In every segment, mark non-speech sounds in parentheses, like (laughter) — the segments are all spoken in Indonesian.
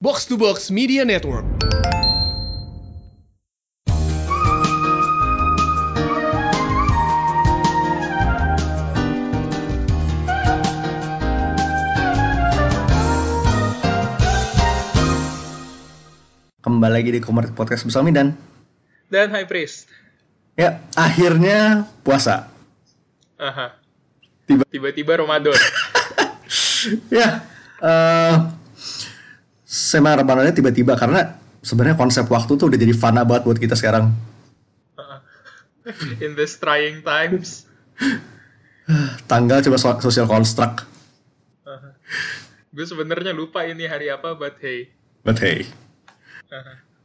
Box to Box Media Network. Kembali lagi di Komar Podcast bersama dan dan High Priest. ya akhirnya puasa. Aha. Tiba- Tiba-tiba Ramadan. (laughs) Ya, eh sema Ramadannya tiba-tiba karena sebenarnya konsep waktu tuh udah jadi fana banget buat kita sekarang. (laughs) In this trying times. (sighs) Tanggal coba so- social construct. (laughs) Gue sebenarnya lupa ini hari apa, but hey. But hey.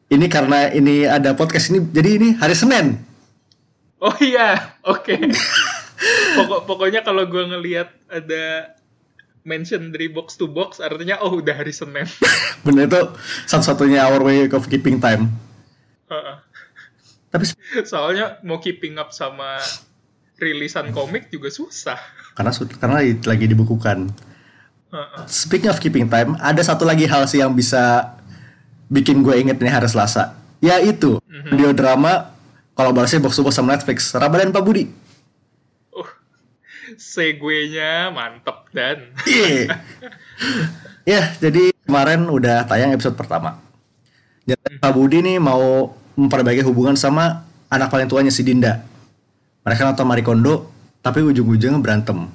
Ini karena ini ada podcast ini, jadi ini hari Senin. Oh iya, oke. (laughs) Pokok pokoknya kalau gue ngelihat ada mention dari box to box, artinya oh udah hari Senin. (laughs) Bener itu satu-satunya our way of keeping time. Heeh. Tapi Soalnya mau keeping up sama rilisan komik juga susah. karena karena lagi, dibukukan. Heeh. Speaking of keeping time, ada satu lagi hal sih yang bisa bikin gue inget nih hari Selasa. Yaitu video drama kolaborasi box to box sama Netflix, Ramadan Pak Budi. Segue-nya mantep dan Iya. Ya, jadi kemarin udah tayang episode pertama. Jadi Pak Budi nih mau memperbaiki hubungan sama anak paling tuanya si Dinda. Mereka nonton Marie Kondo, tapi ujung-ujungnya berantem.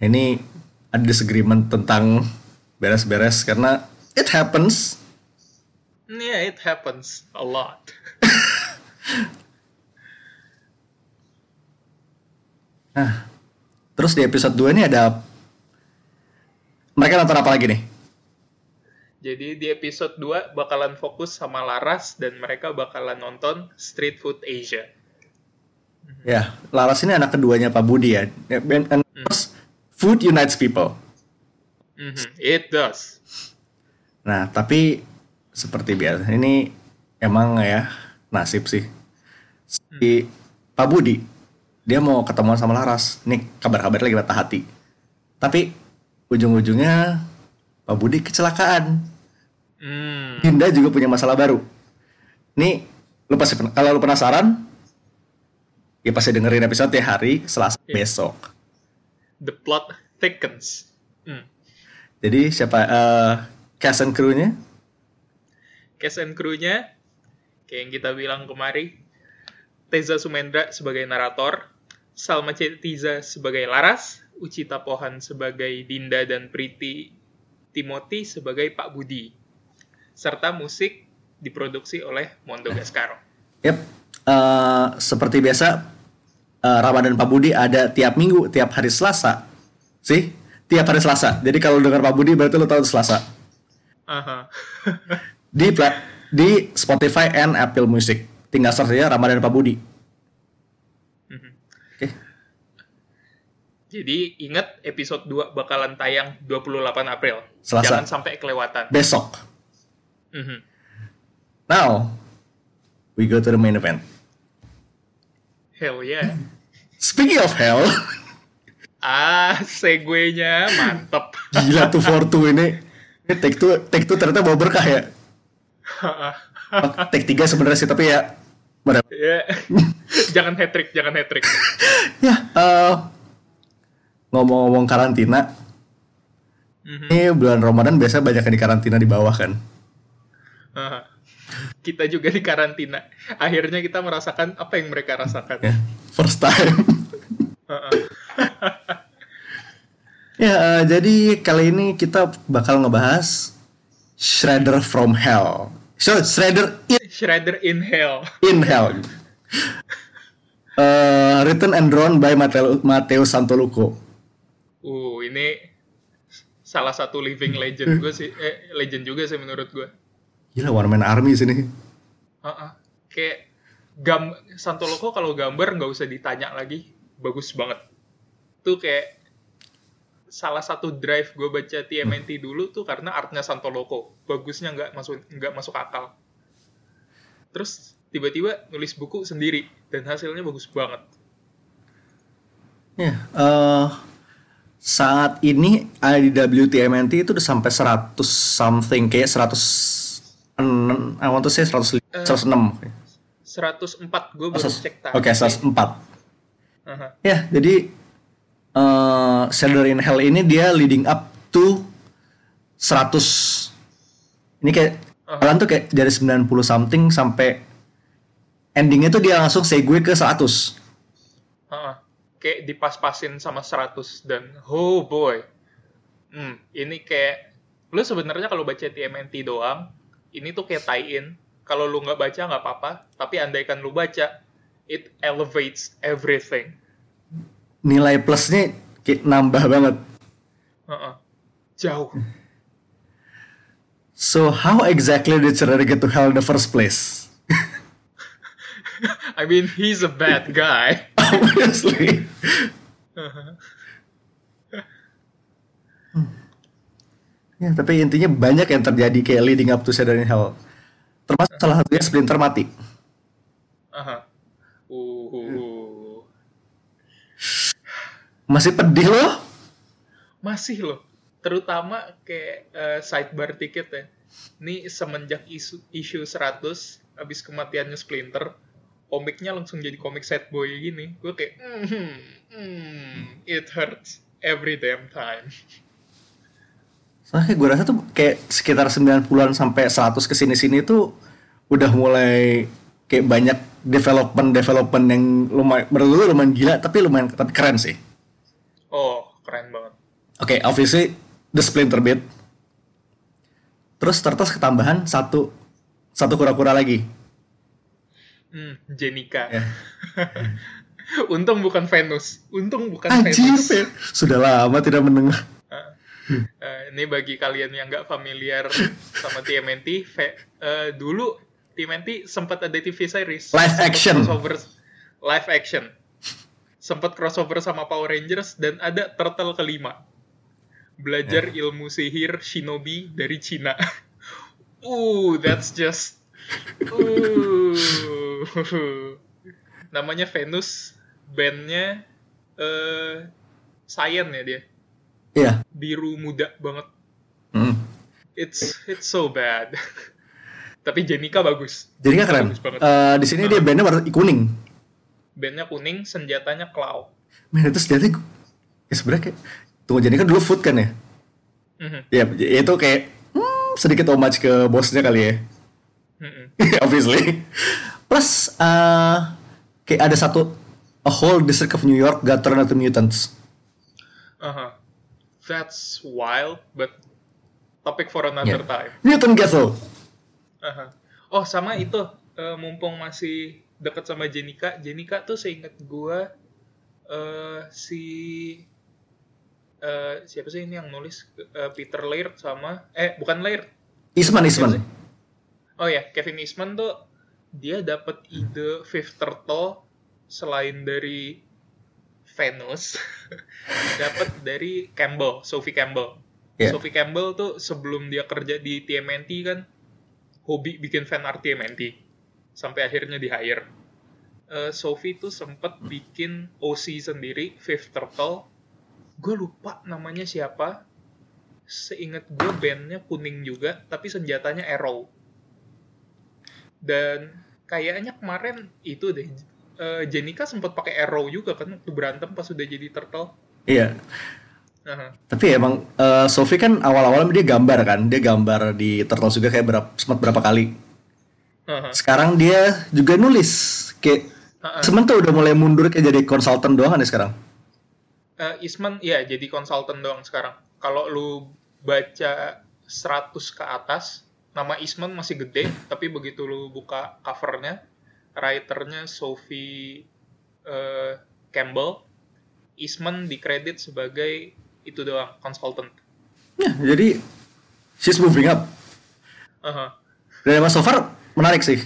Ini ada disagreement tentang beres-beres karena it happens. yeah, it happens a lot. (laughs) Nah, terus di episode 2 ini ada mereka nonton apa lagi nih? Jadi di episode 2 bakalan fokus sama Laras dan mereka bakalan nonton Street Food Asia. Ya, Laras ini anak keduanya Pak Budi ya. Ya, and terus, food unites people. Mhm, It does. Nah, tapi seperti biasa ini emang ya nasib sih. Si Pak Budi dia mau ketemuan sama Laras. Nih kabar-kabar lagi patah hati. Tapi ujung-ujungnya Pak Budi kecelakaan. Hmm, Dinda juga punya masalah baru. Nih, lu pasti kalau lu penasaran, ya pasti dengerin episode ya hari Selasa Iya. besok. the plot thickens. Hmm. Jadi siapa eh cast and crew-nya? Cast and crew-nya, kayak yang kita bilang kemari, Teza Sumendra sebagai narator, Salma Cetiza sebagai Laras, Ucita Pohan sebagai Dinda dan Priti Timothy sebagai Pak Budi. Serta musik diproduksi oleh Mondo Gascaro. Yap, eh, seperti biasa eh, Ramadan Pak Budi ada tiap minggu, tiap hari Selasa. Sih, tiap hari Selasa. Jadi kalau dengar Pak Budi berarti lu tahu Selasa. Aha. Di pla- di Spotify and Apple Music. Tinggal search aja Ramadan Pak Budi. Mhm. Oke. Jadi ingat episode 2 bakalan tayang 28 April. Selasa. Jangan sampai kelewatan. Besok. Mhm. Now, we go to the main event. Hell yeah. Speaking of hell, Ah, segue-nya mantep. gila tuh for two ini. Ini take two, take two ternyata bawa berkah ya. Take tiga sebenarnya sih tapi ya. whatever. Ya. (laughs) jangan hat trick, jangan hat trick. Ya, eh, ngomong-ngomong karantina, Mhm. ini bulan Ramadan biasa banyak yang di karantina di bawah kan. Kita juga di karantina. Akhirnya kita merasakan apa yang mereka rasakan. Ya, first time. (laughs) Ya, eh, jadi kali ini kita bakal ngebahas Shredder from Hell. So, Shredder in, Shredder in Hell. in Hell. (laughs) Eh, written and drawn by Matteo, Matteo Santoluco. Uh, ini salah satu living legend gue sih. Eh, legend juga sih menurut gue. Gila, One Man Army sini. Heeh. Kayak gam Santoloco kalau gambar nggak usah ditanya lagi, bagus banget. Tuh kayak salah satu drive gue baca TMNT dulu tuh karena artnya Santoloco, bagusnya nggak masuk nggak masuk akal. Terus tiba-tiba nulis buku sendiri dan hasilnya bagus banget. Ya, eh saat ini IDW TMNT itu udah sampai 100 something kayak 100 I want to say 100, 106. 104 gue baru cek tadi. Oke, 104. Aha. Ya, jadi eh Shadow in Hell ini dia leading up to 100. Ini kayak Uh-huh. jalan tuh kayak dari 90 something sampai endingnya tuh dia langsung segue ke 100. Heeh. Kayak dipas-pasin sama 100 dan oh boy. Hmm, ini kayak lu sebenarnya kalau baca TMNT doang, ini tuh kayak tie-in. Kalau lu nggak baca nggak apa-apa, tapi andaikan lu baca, it elevates everything. Nilai plusnya kayak nambah banget. Heeh. Jauh. So how exactly did Shredder get to hell in the first place? (laughs) I mean, he's a bad guy. (laughs) Obviously. Hmm. (laughs) Ya, tapi intinya banyak yang terjadi kayak leading up to Shredder in Hell. Termasuk salah satunya Splinter mati. Aha. Uh, Masih pedih loh. masih loh. Terutama kayak eh, sidebar tiket ya. Ini semenjak isu, isu 100, habis kematiannya Splinter, komiknya langsung jadi komik sad boy gini. Gue kayak, hmm, hmm, it hurts every damn time. Soalnya gue rasa tuh kayak sekitar 90-an sampai 100 ke sini-sini tuh udah mulai kayak banyak development-development yang lumayan, gue lumayan gila tapi lumayan tapi keren sih. Oh, keren banget. Oke, obviously the Splinter bit. Terus terus ketambahan satu satu kura-kura lagi. Hmm, Jenika. Ya. (laughs) Untung bukan Venus. Untung bukan Anjir, Venus. Sudah lama tidak mendengar. Eh, ini bagi kalian yang nggak familiar sama TMNT, ve- eh, dulu TMNT sempat ada TV series. Live action. Crossover, live action. Sempat crossover sama Power Rangers dan ada Turtle kelima. Belajar Ya. ilmu sihir shinobi dari Cina. (laughs) uh, that's just... Uh. Namanya Venus, bandnya eh Cyan ya dia Iya. biru muda banget. Mm. It's it's so bad. (laughs) Tapi Jenika bagus. Jadi kan keren. Bagus banget. Eh, di sini dia bandnya warna kuning. Bandnya kuning, senjatanya claw. Men itu senjatanya ya sebenarnya kayak tunggu jadi kan dulu food kan ya. Mhm, Ya itu kayak hmm, sedikit homage ke bosnya kali ya. Mhm. (laughs) Obviously. Plus eh kayak ada satu a whole district of New York got turned into mutants. Aha. That's wild, but topic for another Yeah. time. Mutant Ghetto. Aha. Oh, sama itu eh, mumpung masih dekat sama Jenika, Jenika tuh seingat gua eh si eh siapa sih ini yang nulis Eh, Peter Laird sama eh bukan Laird Eastman. sih? Oh ya, Kevin Eastman tuh dia dapat ide Fifth Turtle selain dari Venus, (laughs) dapat dari Campbell, Sophie Campbell. Yeah. Sophie Campbell tuh sebelum dia kerja di TMNT kan hobi bikin fan art TMNT sampai akhirnya di hire. Eh, Sophie tuh sempet bikin OC sendiri, Fifth Turtle. Gue lupa namanya siapa. Seingat gue bandnya kuning juga, tapi senjatanya arrow. Dan kayaknya kemarin itu deh, eh, Jenika sempat pakai arrow juga kan waktu berantem pas udah jadi turtle. Iya. Aha. Tapi emang eh, Sophie kan awal-awal dia gambar kan, dia gambar di Turtles juga kayak berapa sempat berapa kali. Aha. Sekarang dia juga nulis kayak Ha-ha. sementara udah mulai mundur kayak jadi konsultan doang kan ya sekarang. Eh, Eastman ya jadi konsultan doang sekarang. Kalau lu baca 100 ke atas, nama Eastman masih gede, tapi begitu lu buka covernya, writernya Sophie eh, Campbell, Eastman dikredit sebagai itu doang, konsultan. Ya, jadi she's moving up. Aha. Dan emang so far menarik sih.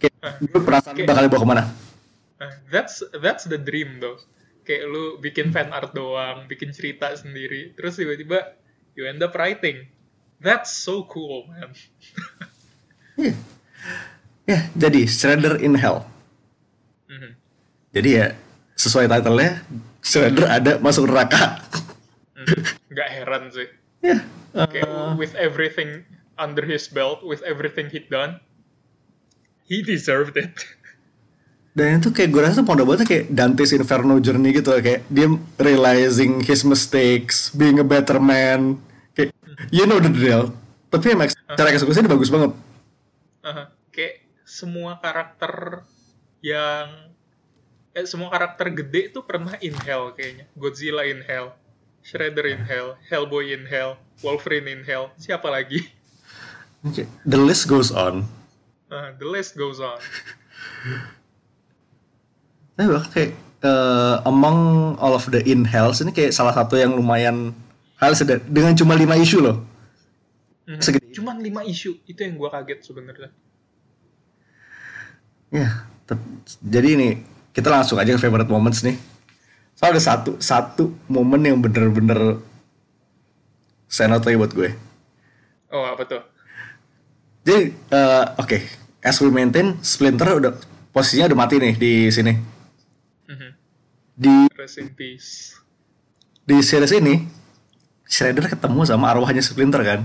Kayak gue penasaran Kayak- bakal dibawa ke mana. Eh, That's that's the dream though. Kayak lu bikin fan art doang, bikin cerita sendiri, terus tiba-tiba you end up writing. That's so cool, man. (laughs) Ya, jadi Shredder in Hell. Mhm. Jadi ya sesuai title-nya Shredder ada masuk neraka. nggak heran sih. Ya. Kayak eh, with everything under his belt, with everything he'd done, he deserved it. dan itu kayak gue rasa pondok banget kayak Dante's Inferno journey gitu kayak dia realizing his mistakes, being a better man, you know the drill. Tapi emang cara eksekusinya bagus banget. Aha. Kayak semua karakter yang eh, semua karakter gede tuh pernah in hell kayaknya. Godzilla in hell, Shredder in hell, Hellboy in hell, Wolverine in hell, siapa lagi? Oke, The list goes on. Ah, the list goes on. Bahkan kayak eh, among all of the in hells ini kayak salah satu yang lumayan hal sedang dengan cuma 5 isu loh. Mhm. Segede- Cuman 5 isu itu yang gua kaget sebenarnya. Ya, jadi ini kita langsung aja ke favorite moments nih. Soalnya ada satu satu momen yang bener-bener lagi buat gue. Oh apa tuh? Jadi eh, oke, as we maintain Splinter udah posisinya udah mati nih di sini. Mhm. Di Rest in peace. di series ini Shredder ketemu sama arwahnya Splinter kan.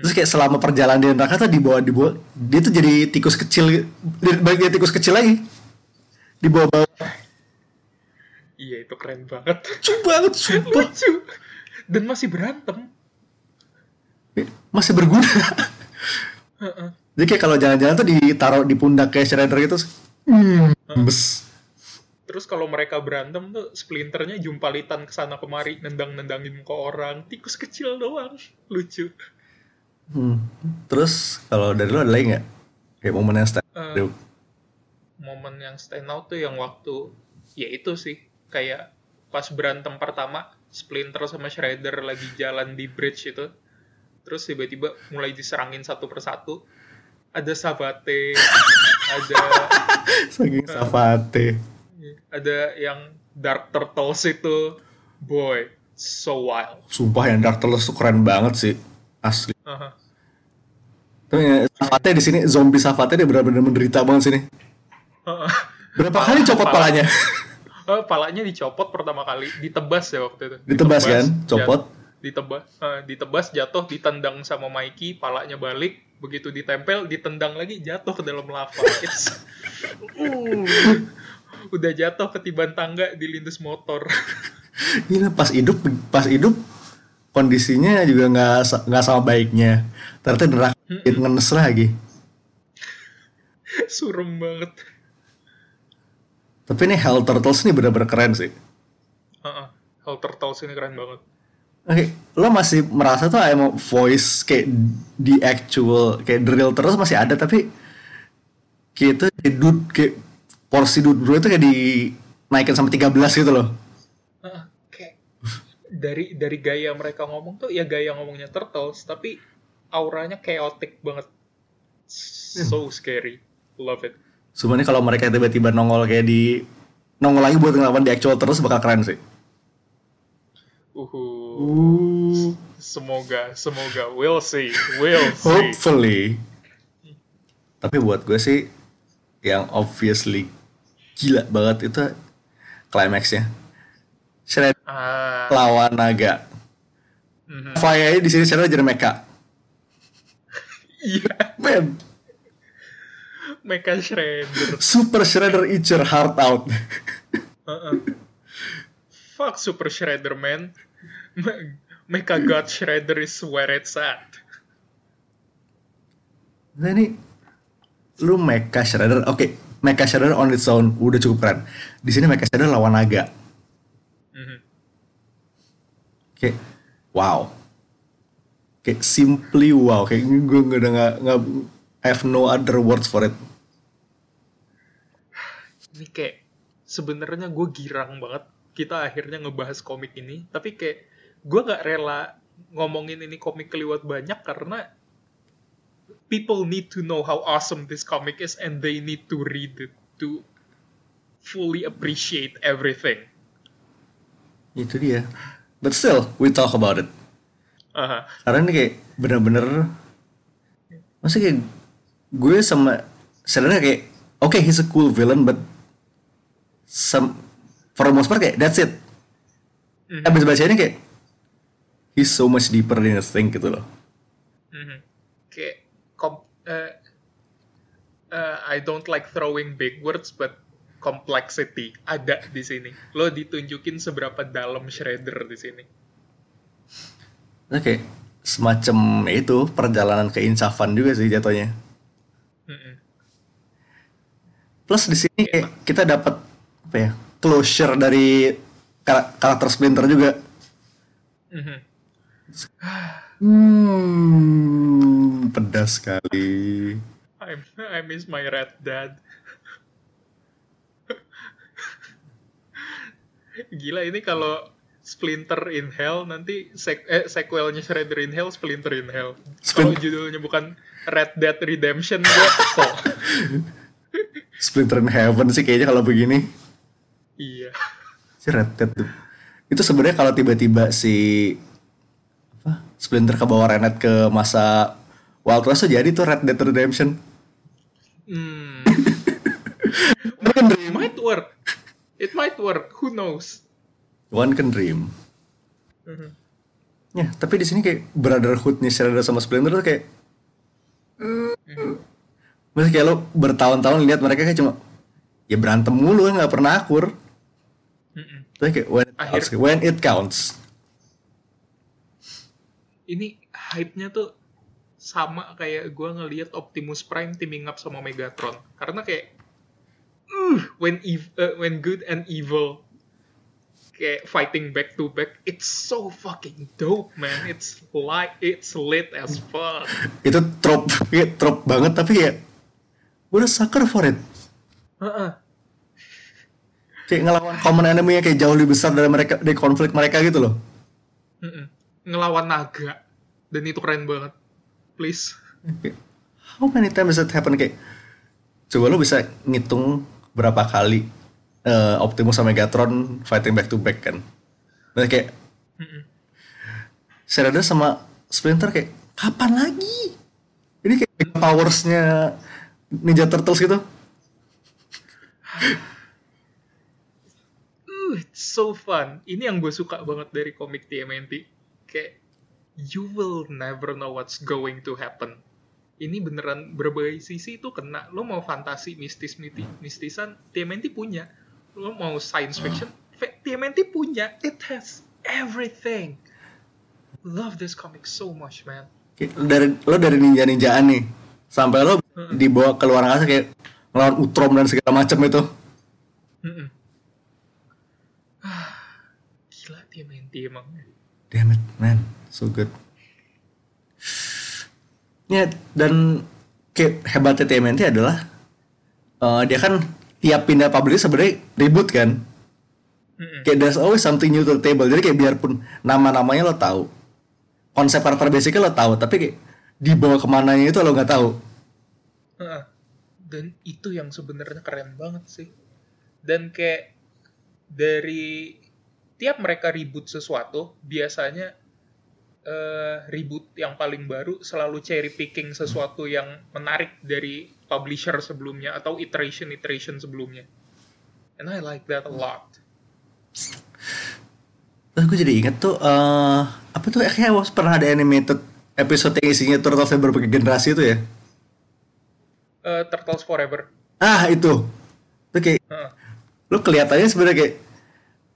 Terus kayak selama perjalanan di neraka tuh dibawa dibawa dia tuh jadi tikus kecil dia- jadi tikus kecil lagi. Dibawa-bawa Iya itu keren banget. lucu banget sumpah. Lucu. Dan masih berantem. Masih berguna. Heeh. Jadi kayak kalau jalan-jalan tuh ditaruh di pundak kayak Shredder gitu. Hmm, bes. Terus kalau mereka berantem tuh splinternya jumpalitan ke sana kemari nendang-nendangin ke orang. Tikus kecil doang. Lucu. Hmm. Terus kalau dari lo ada lagi nggak? Kayak momen yang stand Eh, momen yang stand out tuh yang waktu ya itu sih kayak pas berantem pertama Splinter sama Shredder lagi jalan di bridge itu terus tiba-tiba mulai diserangin satu persatu ada Sabate (laughs) ada saking safate. Ada yang Dark Turtles itu boy so wild Sumpah yang Dark Turtles tuh keren banget sih. Asli. Aha. Tuh ya, Safate di sini zombie Safate dia benar-benar menderita banget sini. Heeh. Berapa kali copot Pala- palanya? Eh, palanya dicopot pertama kali ditebas ya waktu itu Ditebas kan? Copot. jat- ditebas eh, ditebas jatuh ditendang sama Mikey palanya balik begitu ditempel ditendang lagi jatuh ke dalam lava It's- (laughs) Uh. Udah jatuh ketiban tangga dilindas motor (laughs) Gila pas hidup pas hidup kondisinya juga nggak nggak sama baiknya. Ternyata neraka ngenes lagi. (laughs) surem banget Tapi ini Hell Turtles ini benar-benar keren sih. Heeh. Hell Turtles ini keren banget Oke, lo masih merasa tuh emang voice kayak di actual kayak drill terus masih ada tapi kayak itu kayak dude kayak porsi bro itu kayak dinaikin sampai 13 gitu loh. Dari dari gaya mereka ngomong tuh ya gaya ngomongnya Turtles tapi auranya chaotic banget. So scary. Love it. Sebenarnya kalau mereka tiba-tiba nongol kayak di nongol lagi buat ngelawan di actual terus bakal keren sih. uhu Uh, semoga semoga. We'll see. We'll see. Hopefully. Tapi buat gue sih yang obviously gila banget itu climaxnya. Shred ah lawan naga. mhm. Fire di sini Shredder jadi mecha. iya Man, Mecha Shredder Super Shredder eat your heart out. Heeh. fuck Super Shredder man Me- Mecha God Shredder is where it's at Nah ini lu Mecha Shredder, oke, Mecha Shredder on its own udah cukup keren. Di sini Mecha Shredder lawan naga. Mhm. Kayak wow. Kayak simply wow, kayak gue nggak udah nggak nggak I have no other words for it. ini kayak sebenarnya gue girang banget kita akhirnya ngebahas komik ini tapi kayak gue gak rela ngomongin ini komik keliwat banyak karena people need to know how awesome this comic is and they need to read it to fully appreciate everything Itu dia. But still, we talk about it. Aha. Karena ini kayak bener-bener Maksudnya kayak gue sama sebenarnya kayak oke he's a cool villain but some for the most part kayak that's it. Mhm. Habis baca ini kayak he's so much deeper than you think gitu loh. Mhm. Kom eh, eh, I don't like throwing big words but complexity ada di sini. Lo ditunjukin seberapa dalam Shredder di sini. Oke, semacam itu perjalanan keinsafan juga sih jatuhnya. Plus di sini kayak kita dapat apa ya closure dari kar- karakter Splinter juga. Mhm. Hmm, pedas sekali. I I miss my red dad. Gila ini kalau Splinter in Hell nanti sek eh, sequelnya Shredder in Hell Splinter in Hell. Kalau judulnya bukan Red Dead Redemption gue kesel. (laughs) Splinter in Heaven sih kayaknya kalau begini. iya. Si Red Dead tuh. Itu sebenarnya kalau tiba-tiba si Splinter ke bawah Renet ke masa Wild West jadi tuh Red Dead Redemption. Hmm. One can It dream. might work. It might work. Who knows? One can dream. Mhm. Ya, tapi di sini kayak brotherhoodnya Shredder sama Splinter tuh kayak Maksudnya kayak lo bertahun-tahun lihat mereka kayak cuma ya berantem mulu nggak pernah akur. Mhm. Tapi kayak when it Akhir- counts, when it counts. Ini hype-nya tuh sama kayak gue ngelihat Optimus Prime teaming up sama Megatron. Karena kayak uh, when ev- uh, when good and evil kayak fighting back to back, it's so fucking dope, man. It's like it's lit as fuck. Itu trop, kayak trop banget tapi ya gue udah sucker for it. Heeh. Kayak ngelawan common enemy yang kayak jauh lebih besar dari mereka dari konflik mereka gitu loh. Mm-mm. Ngelawan naga dan itu keren banget. Please. How many times that happen kayak coba lo bisa ngitung berapa kali eh, Optimus sama Megatron fighting back to back kan. Nah, kayak. Shredder sama Splinter kayak kapan lagi? Ini kayak powersnya Ninja Turtles gitu. Uh, it's so fun. Ini yang gue suka banget dari komik TMNT. Kayak, you will never know what's going to happen. Ini beneran berbagai sisi itu kena. Lo mau fantasi, mistis, miti, mistisan, TMNT punya. Lo mau science fiction, TMNT punya. It has everything. Love this comic so much, man. Lo dari lo dari ninja-ninjaan nih sampai lo dibawa ke luar angkasa kayak ngelawan Utrom dan segala macam itu. (sighs) Gila TMNT emang. Damn it, man, so good. Ya dan kayak hebatnya TMNT adalah eh, dia kan tiap pindah publish sebenarnya ribut kan. Mm-mm. Kayak there's always something new to the table. Jadi kayak biarpun nama-namanya lo tahu, konsep karakter basicnya lo tahu, tapi kayak dibawa ke mananya itu lo nggak tahu. Dan itu yang sebenarnya keren banget sih. Dan kayak dari tiap mereka ribut sesuatu, biasanya eh, ribut yang paling baru selalu cherry picking sesuatu yang menarik dari publisher sebelumnya atau iteration-iteration sebelumnya. And I like that a lot. Terus gue jadi inget tuh eh apa tuh kayak was- pernah ada animated episode yang isinya Turtles yang berbagai generasi itu ya. Eh, Turtles Forever. Ah itu. Itu kayak Heeh. lu kelihatannya sebenarnya kayak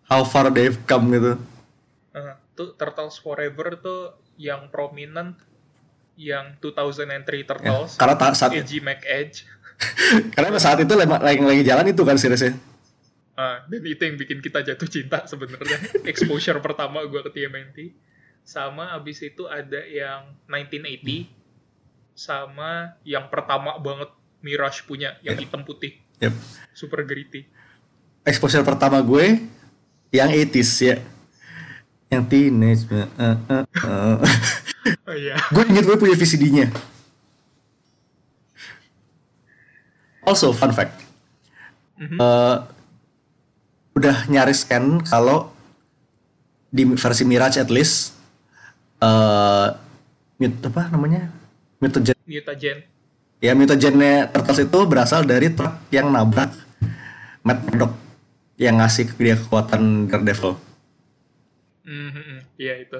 how far they've come gitu. Heeh. tuh Turtles Forever tuh yang prominent yang 2003 Ya, Turtles. karena ta- saat Edgy Mac Edge. (laughs) karena saat itu lagi lagi, lagi jalan itu kan seriesnya. Ah, dan itu yang bikin kita jatuh cinta sebenarnya. (laughs) Exposure pertama gue ke TMNT. Sama abis itu ada yang 1980. Sama yang pertama banget Mirage punya, yang hitam putih. Yep. Super gritty. Exposure pertama gue yang 80s ya. Yang teenage. uh, uh, uh. Oh iya. gue inget gue punya VCD-nya. Also, fun fact. Mhm. Eh, udah nyaris kan kalau di versi Mirage at least eh mut apa namanya mutagen Mutagen. ya mutagennya Turtles itu berasal dari truk yang nabrak Matt Murdock yang ngasih ke dia kekuatan Daredevil Mhm, Iya itu.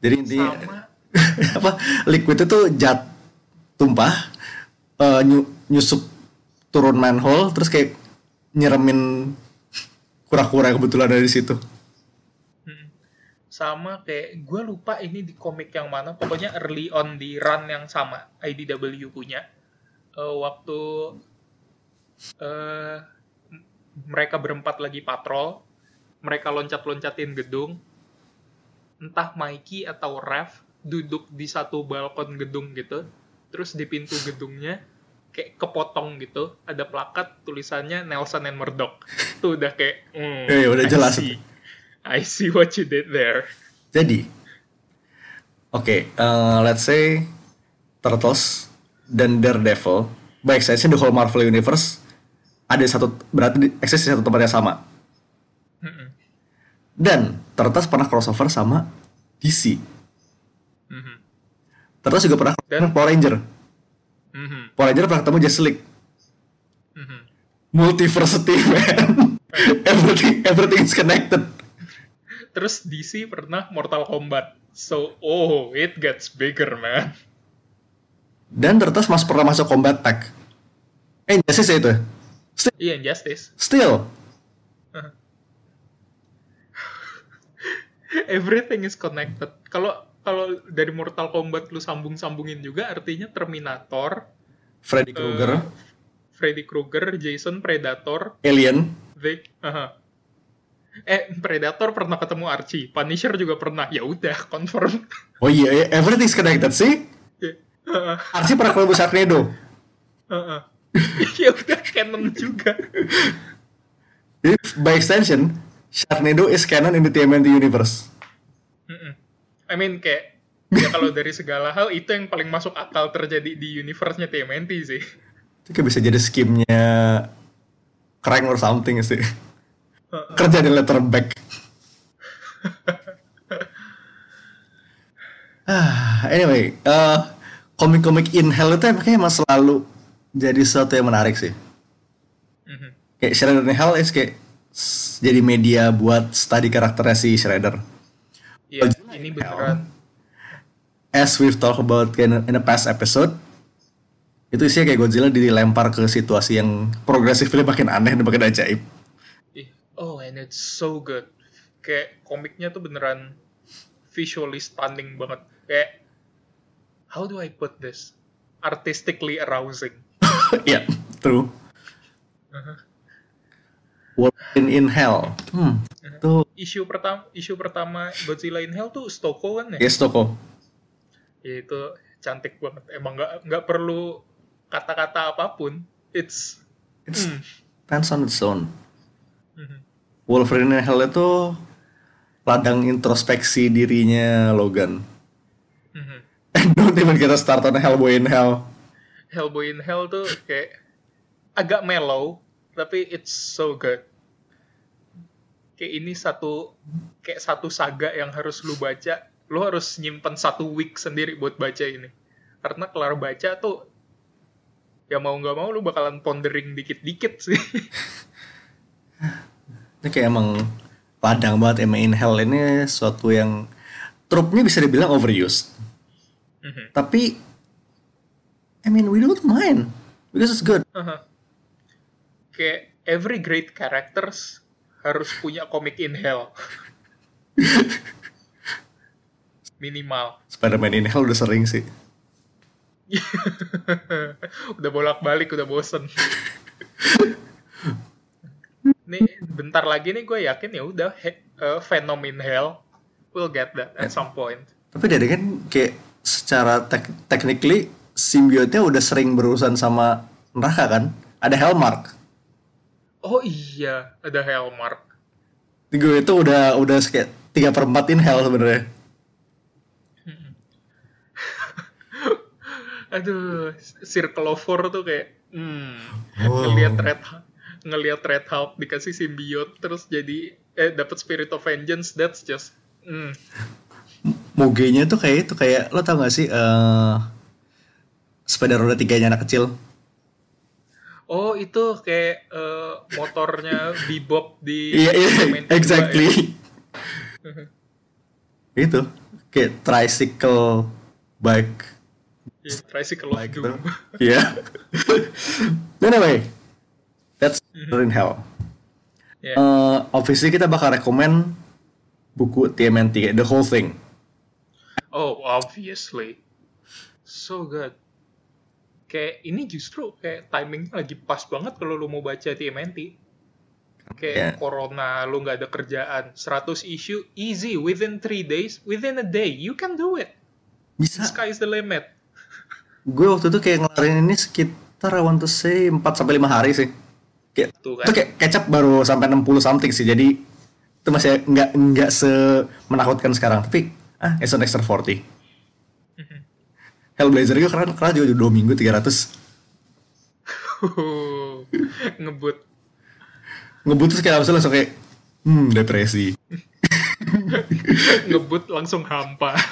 Jadi sama (laughs) apa liquid itu jat tumpah eh, nyu- nyusup turun manhole terus kayak nyeremin kura-kura yang kebetulan ada di situ. Mm. sama kayak gue lupa ini di komik yang mana pokoknya early on di run yang sama IDW punya Eh, waktu eh m- mereka berempat lagi patrol mereka loncat-loncatin gedung entah Mikey atau Rev duduk di satu balkon gedung gitu terus di pintu gedungnya kayak kepotong gitu ada plakat tulisannya Nelson and Murdoch tuh udah kayak hmm, Iya, iya, udah I jelas. see. I see what you did there Jadi, oke, eh, let's say Turtles dan Daredevil, by extension the whole Marvel Universe ada satu berarti eksis di satu tempat yang sama. Mm-mm. Dan Turtles pernah crossover sama DC. Mhm. Turtles juga pernah crossover Dan- Power Ranger. Mhm. Power Ranger pernah ketemu Justice League. Mhm. Multiversity, (laughs) man. everything, everything is connected. Terus DC pernah Mortal Kombat. So, oh, it gets bigger, man. Dan Turtles masuk pernah masuk Combat Pack. Eh, Justice ya itu ya? Still, Iya, Injustice. still. (laughs) Everything is connected. Kalau kalau dari Mortal Kombat lu sambung-sambungin juga artinya Terminator, Freddy eh, Krueger, Freddy Krueger, Jason Predator, Alien, they aha. Eh, Predator pernah ketemu Archie, Punisher juga pernah. Ya udah, (laughs) confirm. Oh iya, iya, everything's connected sih. Heeh, (laughs) Archie pernah ketemu Sharknado. heeh. ya udah canon juga. Jadi by extension, Sharknado is canon in the TMNT universe. I mean kayak ya kalau dari segala hal itu yang paling masuk akal terjadi di universe-nya TMNT sih. Itu kayak bisa jadi skimnya Crank or something sih. Kerja di letterback. ah, anyway, eh, komik-komik in hell itu emang selalu jadi sesuatu yang menarik sih. Mhm. Kayak Shredder in Hell is kayak jadi media buat study karakternya si Shredder. Iya, ini beneran. as we've talked about in, the past episode, itu isinya kayak Godzilla dilempar ke situasi yang progressively makin aneh dan makin ajaib. Oh, and it's so good. Kayak komiknya tuh beneran visually stunning banget. Kayak how do I put this? Artistically arousing. (laughs) Iya, true. Wolverine in Hell. Hmm, itu Isu pertama, isu pertama Godzilla in Hell tuh Stoko kan ya? yes toko. Ya itu cantik banget. Emang nggak nggak perlu kata-kata apa pun. It's, It's hmm. stands on its own. Mhm. Wolverine in Hell itu ladang introspeksi dirinya Logan. Mhm. And (laughs) don't even get us start on Hellboy in Hell. Hellboy in Hell tuh kayak agak mellow, tapi it's so good. Kayak ini satu kayak satu saga yang harus lu baca, lu harus nyimpen satu week sendiri buat baca ini. Karena kelar baca tuh ya mau nggak mau lu bakalan pondering dikit-dikit sih. (laughs) Ini kayak emang ladang banget emang in Hell ini suatu yang trupnya bisa dibilang overused. Mhm. Tapi I mean we don't mind because it's good. Aha. Kayak every great characters harus punya komik in hell. (laughs) Minimal. Spider-Man in Hell udah sering sih. (laughs) udah bolak-balik, udah bosen. (laughs) nih, bentar lagi nih gue yakin ya udah uh, Venom in Hell will get that at some point. Tapi dari kan kayak secara tek technically simbiotnya udah sering berurusan sama neraka kan? Ada Hellmark. Oh iya, ada Hellmark. Gue itu udah udah kayak tiga per empat in Hell sebenarnya. (laughs) Aduh, Circle of Four tuh kayak, hmm, Wow. ngelihat Red ngelihat Red Hulk dikasih simbiot terus jadi eh dapat Spirit of Vengeance, that's just, hmm, Mogenya tuh kayak itu kayak lo tau gak sih eh sepeda roda tiganya anak kecil? Oh itu kayak eh, motornya Bebop di Iya iya kedua exactly. ya. (laughs) itu kayak tricycle bike Yeah, Tricycle Doom. gitu. Iya. (laughs) anyway, that's in hell. Yeah. Eh, obviously kita bakal rekomend buku TMNT, the whole thing. Oh, obviously. So good. Kayak ini justru kayak timingnya lagi pas banget kalau lu mau baca TMNT. Kayak Yeah. corona, lu nggak ada kerjaan, 100 issue, easy, within 3 days, within a day, you can do it. Bisa. The sky is the limit. Gue waktu itu kayak ngelarin ini sekitar I want to say 4 sampai 5 hari sih. Kayak Tuh kan. itu kayak kecap baru sampai 60 something sih. Jadi itu masih nggak nggak se menakutkan sekarang. Tapi ah, it's an extra 40. Hellblazer gue keren, keren juga 2 minggu 300. (laughs) Ngebut. Ngebut terus kayak langsung langsung kayak hmm depresi. (laughs) Ngebut langsung hampa. (laughs)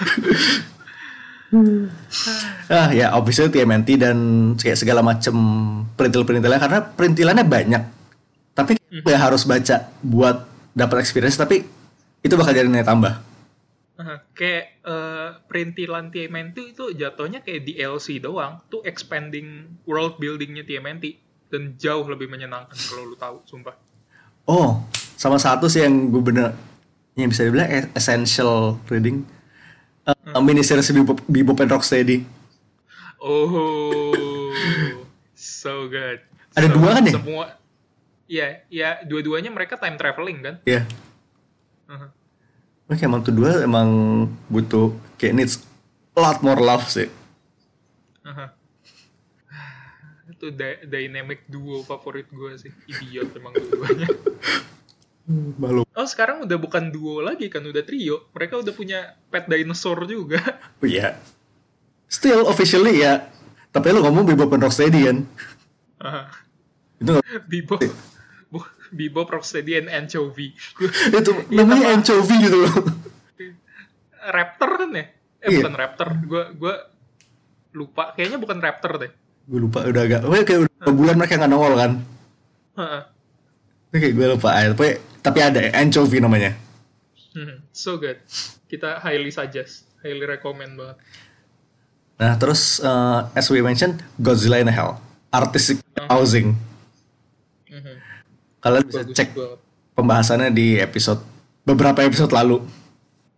Ah ya obviously TMNT dan kayak segala macem perintil-perintilnya karena perintilannya banyak. Tapi nggak harus baca buat dapat experience tapi itu bakal jadi nilai tambah. Kayak eh, perintilan TMNT itu jatuhnya kayak DLC doang. Tuh expanding world buildingnya TMNT. Dan jauh lebih menyenangkan kalau lu tahu, sumpah. Oh, sama satu sih yang gue bener yang bisa dibilang essential reading. Uh, mini series Bebop, Bebop and Rocksteady. Oh, so good. Ada So, dua kan ya? Semua, iya, iya, dua-duanya mereka time traveling kan? Ya. Aha. Oke, emang tuh dua emang butuh kayak needs a lot more love sih. Aha. Itu dy- dynamic duo favorit gue sih. Idiot emang dua-duanya. (laughs) Malu. Oh, sekarang udah bukan duo lagi kan, udah trio. Mereka udah punya pet dinosaur juga. (laughs) Oh iya. Still officially ya. Tapi lu ngomong Bebop and Rocksteady kan? Itu nggak- Bibo, Bibo, Rocksteady, and Anchovy. itu (laughs) Iya, namanya anchovy gitu loh. Raptor kan ya? Eh, Iya. bukan Raptor. Gue gua lupa. Kayaknya bukan Raptor deh. gue lupa udah agak. Pokoknya kayak udah berapa bulan mereka nggak nongol kan? Heeh. Oke, gue lupa. Ah, Tapi, tapi ada anchovy namanya. Hmm, so good. Kita highly suggest. Highly recommend banget. Nah, terus eh, as we mentioned, Godzilla in Hell, artistic housing. Mhm. Kalian bisa Bagus cek banget. pembahasannya di episode beberapa episode lalu.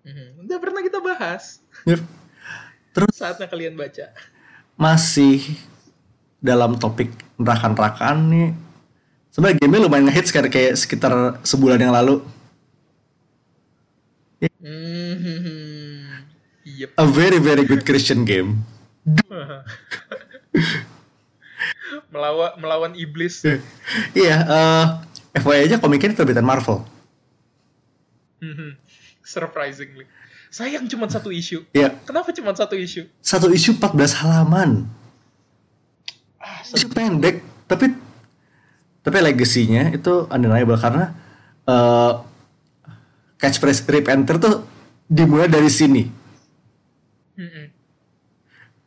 Mhm. Udah pernah kita bahas. Yep. Terus Saatnya kalian baca. masih dalam topik neraka-nerakaan nih. Sebenarnya game lumayan ngehits kayak kayak sekitar sebulan yang lalu. Mhm. Yep. A very very good Christian game. (laughs) melawan melawan iblis. Iya, eh FYI aja komiknya terbitan Marvel. Mhm. Surprisingly. Sayang cuma satu isu. Iya, Kenapa cuma satu isu? satu isu 14 halaman. Ah, Isu pendek, tapi tapi legasinya itu undeniable karena eh catchphrase Rip Enter tuh dimulai dari sini. Mhm.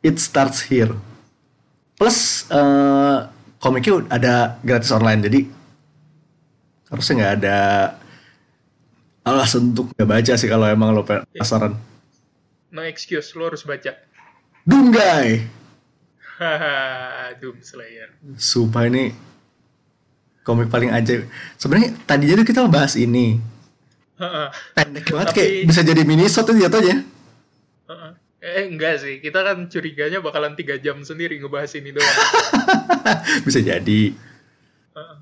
It starts here. Plus eh komiknya ada gratis online jadi harusnya nggak ada alasan untuk nggak baca sih kalau emang lo penasaran. No excuse, lo harus baca. Doomguy. Haha, Doom Slayer. Sumpah ini komik paling ajaib. Sebenarnya tadinya tuh kita bahas ini. Heeh. Pendek banget Tapi- kayak bisa jadi mini shot itu jatuhnya. Eh enggak sih, kita kan curiganya bakalan tiga jam sendiri ngebahas ini doang. (laughs) bisa jadi. Uh,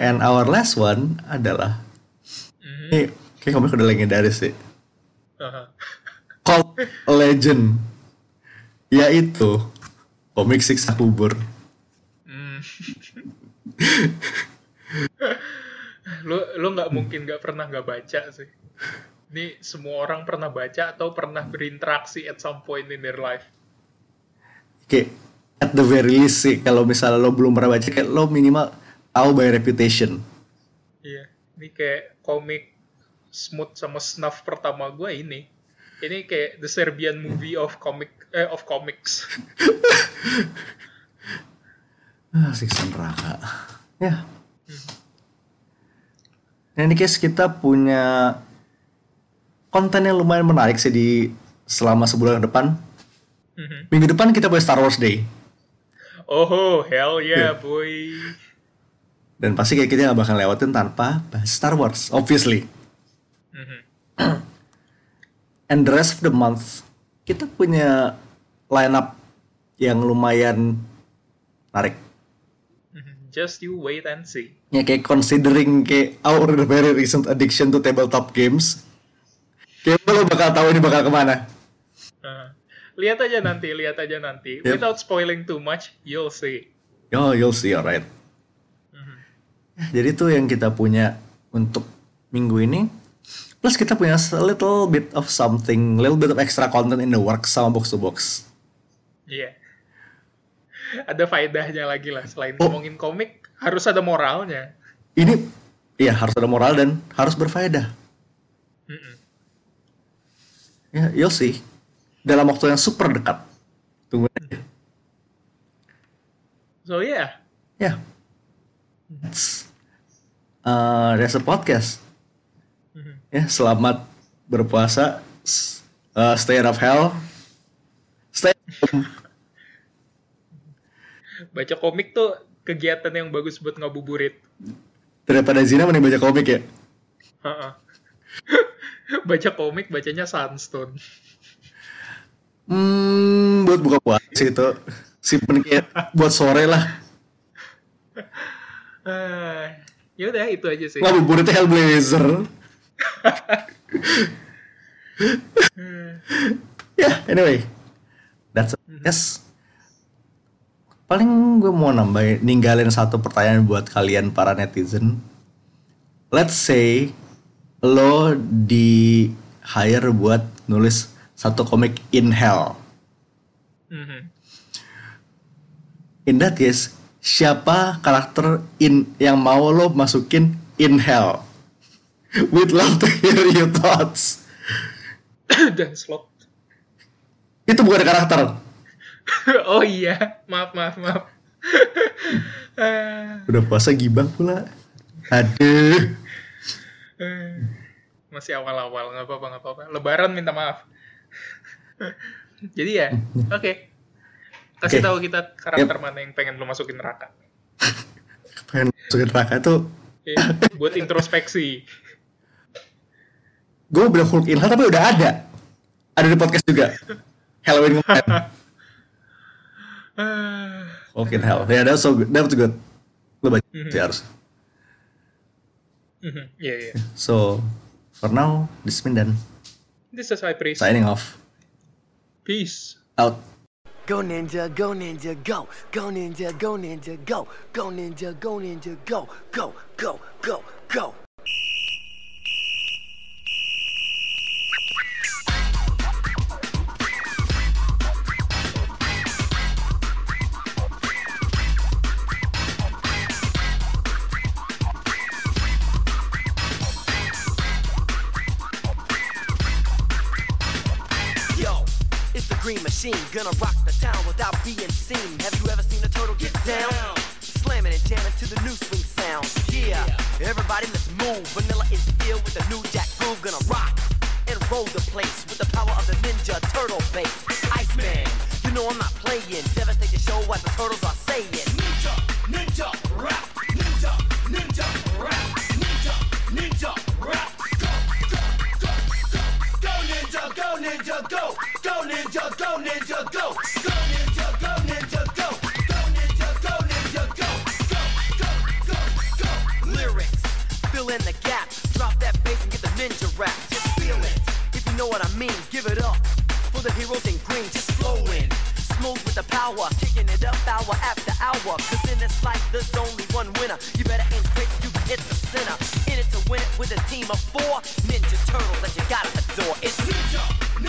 and our last one adalah Mhm. ini kayak komik udah legendaris sih. Heeh. Cult Legend yaitu komik siksa kubur. Hmm. lo (laughs) lo nggak mungkin nggak pernah nggak baca sih. Ini semua orang pernah baca atau pernah berinteraksi at some point in their life. Kayak at the very least sih kalau misalnya lo belum pernah baca kayak lo minimal tahu by reputation. Iya, ini kayak komik smooth sama snuff pertama gue ini. Ini kayak the Serbian movie of comic eh, of comics. (laughs) Ah, siksa neraka. Ya. Nah, ini guys kita punya konten yang lumayan menarik sih di selama sebulan ke depan. Mhm. Minggu depan kita punya Star Wars Day. Oh, hell yeah, Yeah. boy. Dan pasti kayak kita gak bakal lewatin tanpa Star Wars, obviously. Mhm. And the rest of the month, kita punya lineup yang lumayan menarik. Mhm. Just you wait and see. Ya kayak considering kayak our very recent addiction to tabletop games. Kayak lo bakal tahu ini bakal ke mana. Uh, lihat aja nanti, lihat aja nanti. Yep. Without spoiling too much, you'll see. Oh, you'll see, alright. Jadi itu yang kita punya untuk minggu ini. Plus kita punya a little bit of something, little bit of extra content in the works sama box to box. Iya. Ada faedahnya lagi lah selain Oh. ngomongin komik, harus ada moralnya. Ini, ya harus ada moral dan harus berfaedah. Mhm. Ya, you'll see. Dalam waktu yang super dekat. Tunggu aja. So yeah. Ya. That's, uh, that's a podcast. Mhm. Ya, selamat berpuasa. S- uh, stay out of hell. Stay. Baca komik tuh kegiatan yang bagus buat ngabuburit. Daripada zina mending baca komik ya. (laughs) Baca komik bacanya Sunstone. Hmm, buat buka puasa itu. Simpen kayak buat sore lah. (laughs) Ya udah itu aja sih. Ngabuburitnya Hellblazer. ya, anyway. That's a yes. Paling gue mau nambahin, ninggalin satu pertanyaan buat kalian para netizen. Let's say lo di hire buat nulis satu komik in hell. Mhm. In that case, siapa karakter in yang mau lo masukin in hell? We'd love to hear your thoughts. (coughs) Dan slot. Itu bukan karakter. (laughs) oh iya, maaf maaf maaf. Ah, (laughs) Udah puasa gibah pula. Aduh. eh. Masih awal-awal, nggak apa-apa nggak apa-apa. Lebaran minta maaf. (laughs) Jadi ya, oke. Kasih Oke. tahu kita karakter mana yang pengen lo masukin neraka. (laughs) Pengen masukin neraka tuh. Iya, buat introspeksi. Gue bilang Hulk hell tapi udah ada. Ada di podcast juga. Halloween kemarin. (sighs) Hulk in hell. Ya, that's so good. That was good. Lo baca Mhm. sih harus. mhm, Iya iya. So, for now, this been done. This is High Priest. Signing off. Peace. Out. Go ninja, go ninja, go. Go ninja, go ninja, go. Go ninja, go ninja, go. Go, go, go, go. Yo, it's the Green Machine, gonna rock ninja, go, go ninja, go ninja, go, go ninja, go ninja, go, go ninja, go ninja, go, go, go, go, go. Lyrics, fill in the gap, drop that bass and get the ninja rap. Just feel it, if you know what I mean, give it up for the heroes in green, just flowing. Smooth with the power, kicking it up hour after hour. Cause in this life, there's only one winner. You better aim so you hit the center. In it to win it with a team of four Ninja Turtles that you gotta adore. It's Ninja,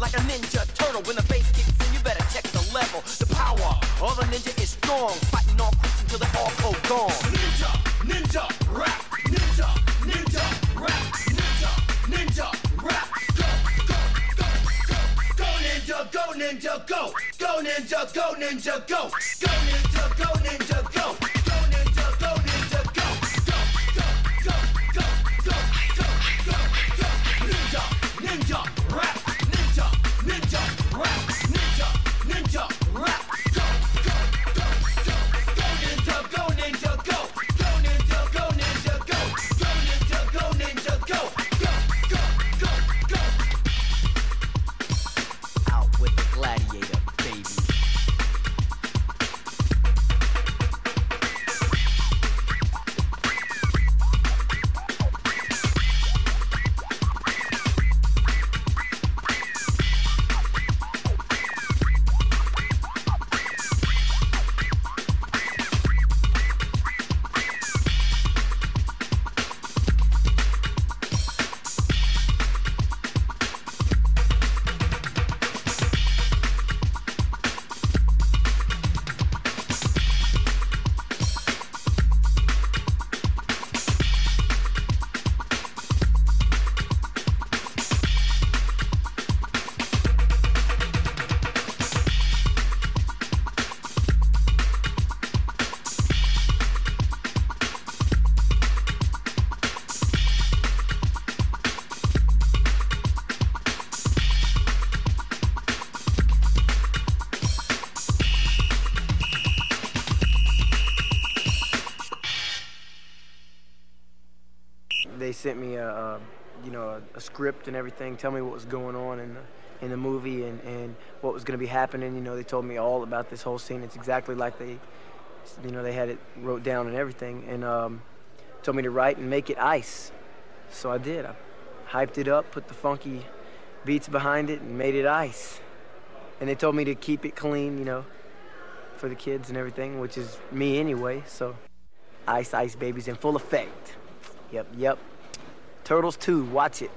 like a ninja turtle. When the bass kicks in, you better check the level, the power. All the ninja is strong, fighting all crooks until they all go gone. Ninja, ninja, rap, ninja, ninja, rap, ninja, ninja, rap. Go, go, go, go, go ninja, go ninja, go, go ninja, go ninja, go, go ninja, go a script and everything tell me what was going on in the in the movie and, and what was going to be happening. You know they told me all about this whole scene. It's exactly like they you know they had it wrote down and everything. And um, told me to write and make it ice. So i did. I hyped it up put the funky beats behind it and made it ice. And they told me to keep it clean you know for the kids and everything which is me anyway. So ice ice babies in full effect. Yep, yep. Turtles 2, watch it.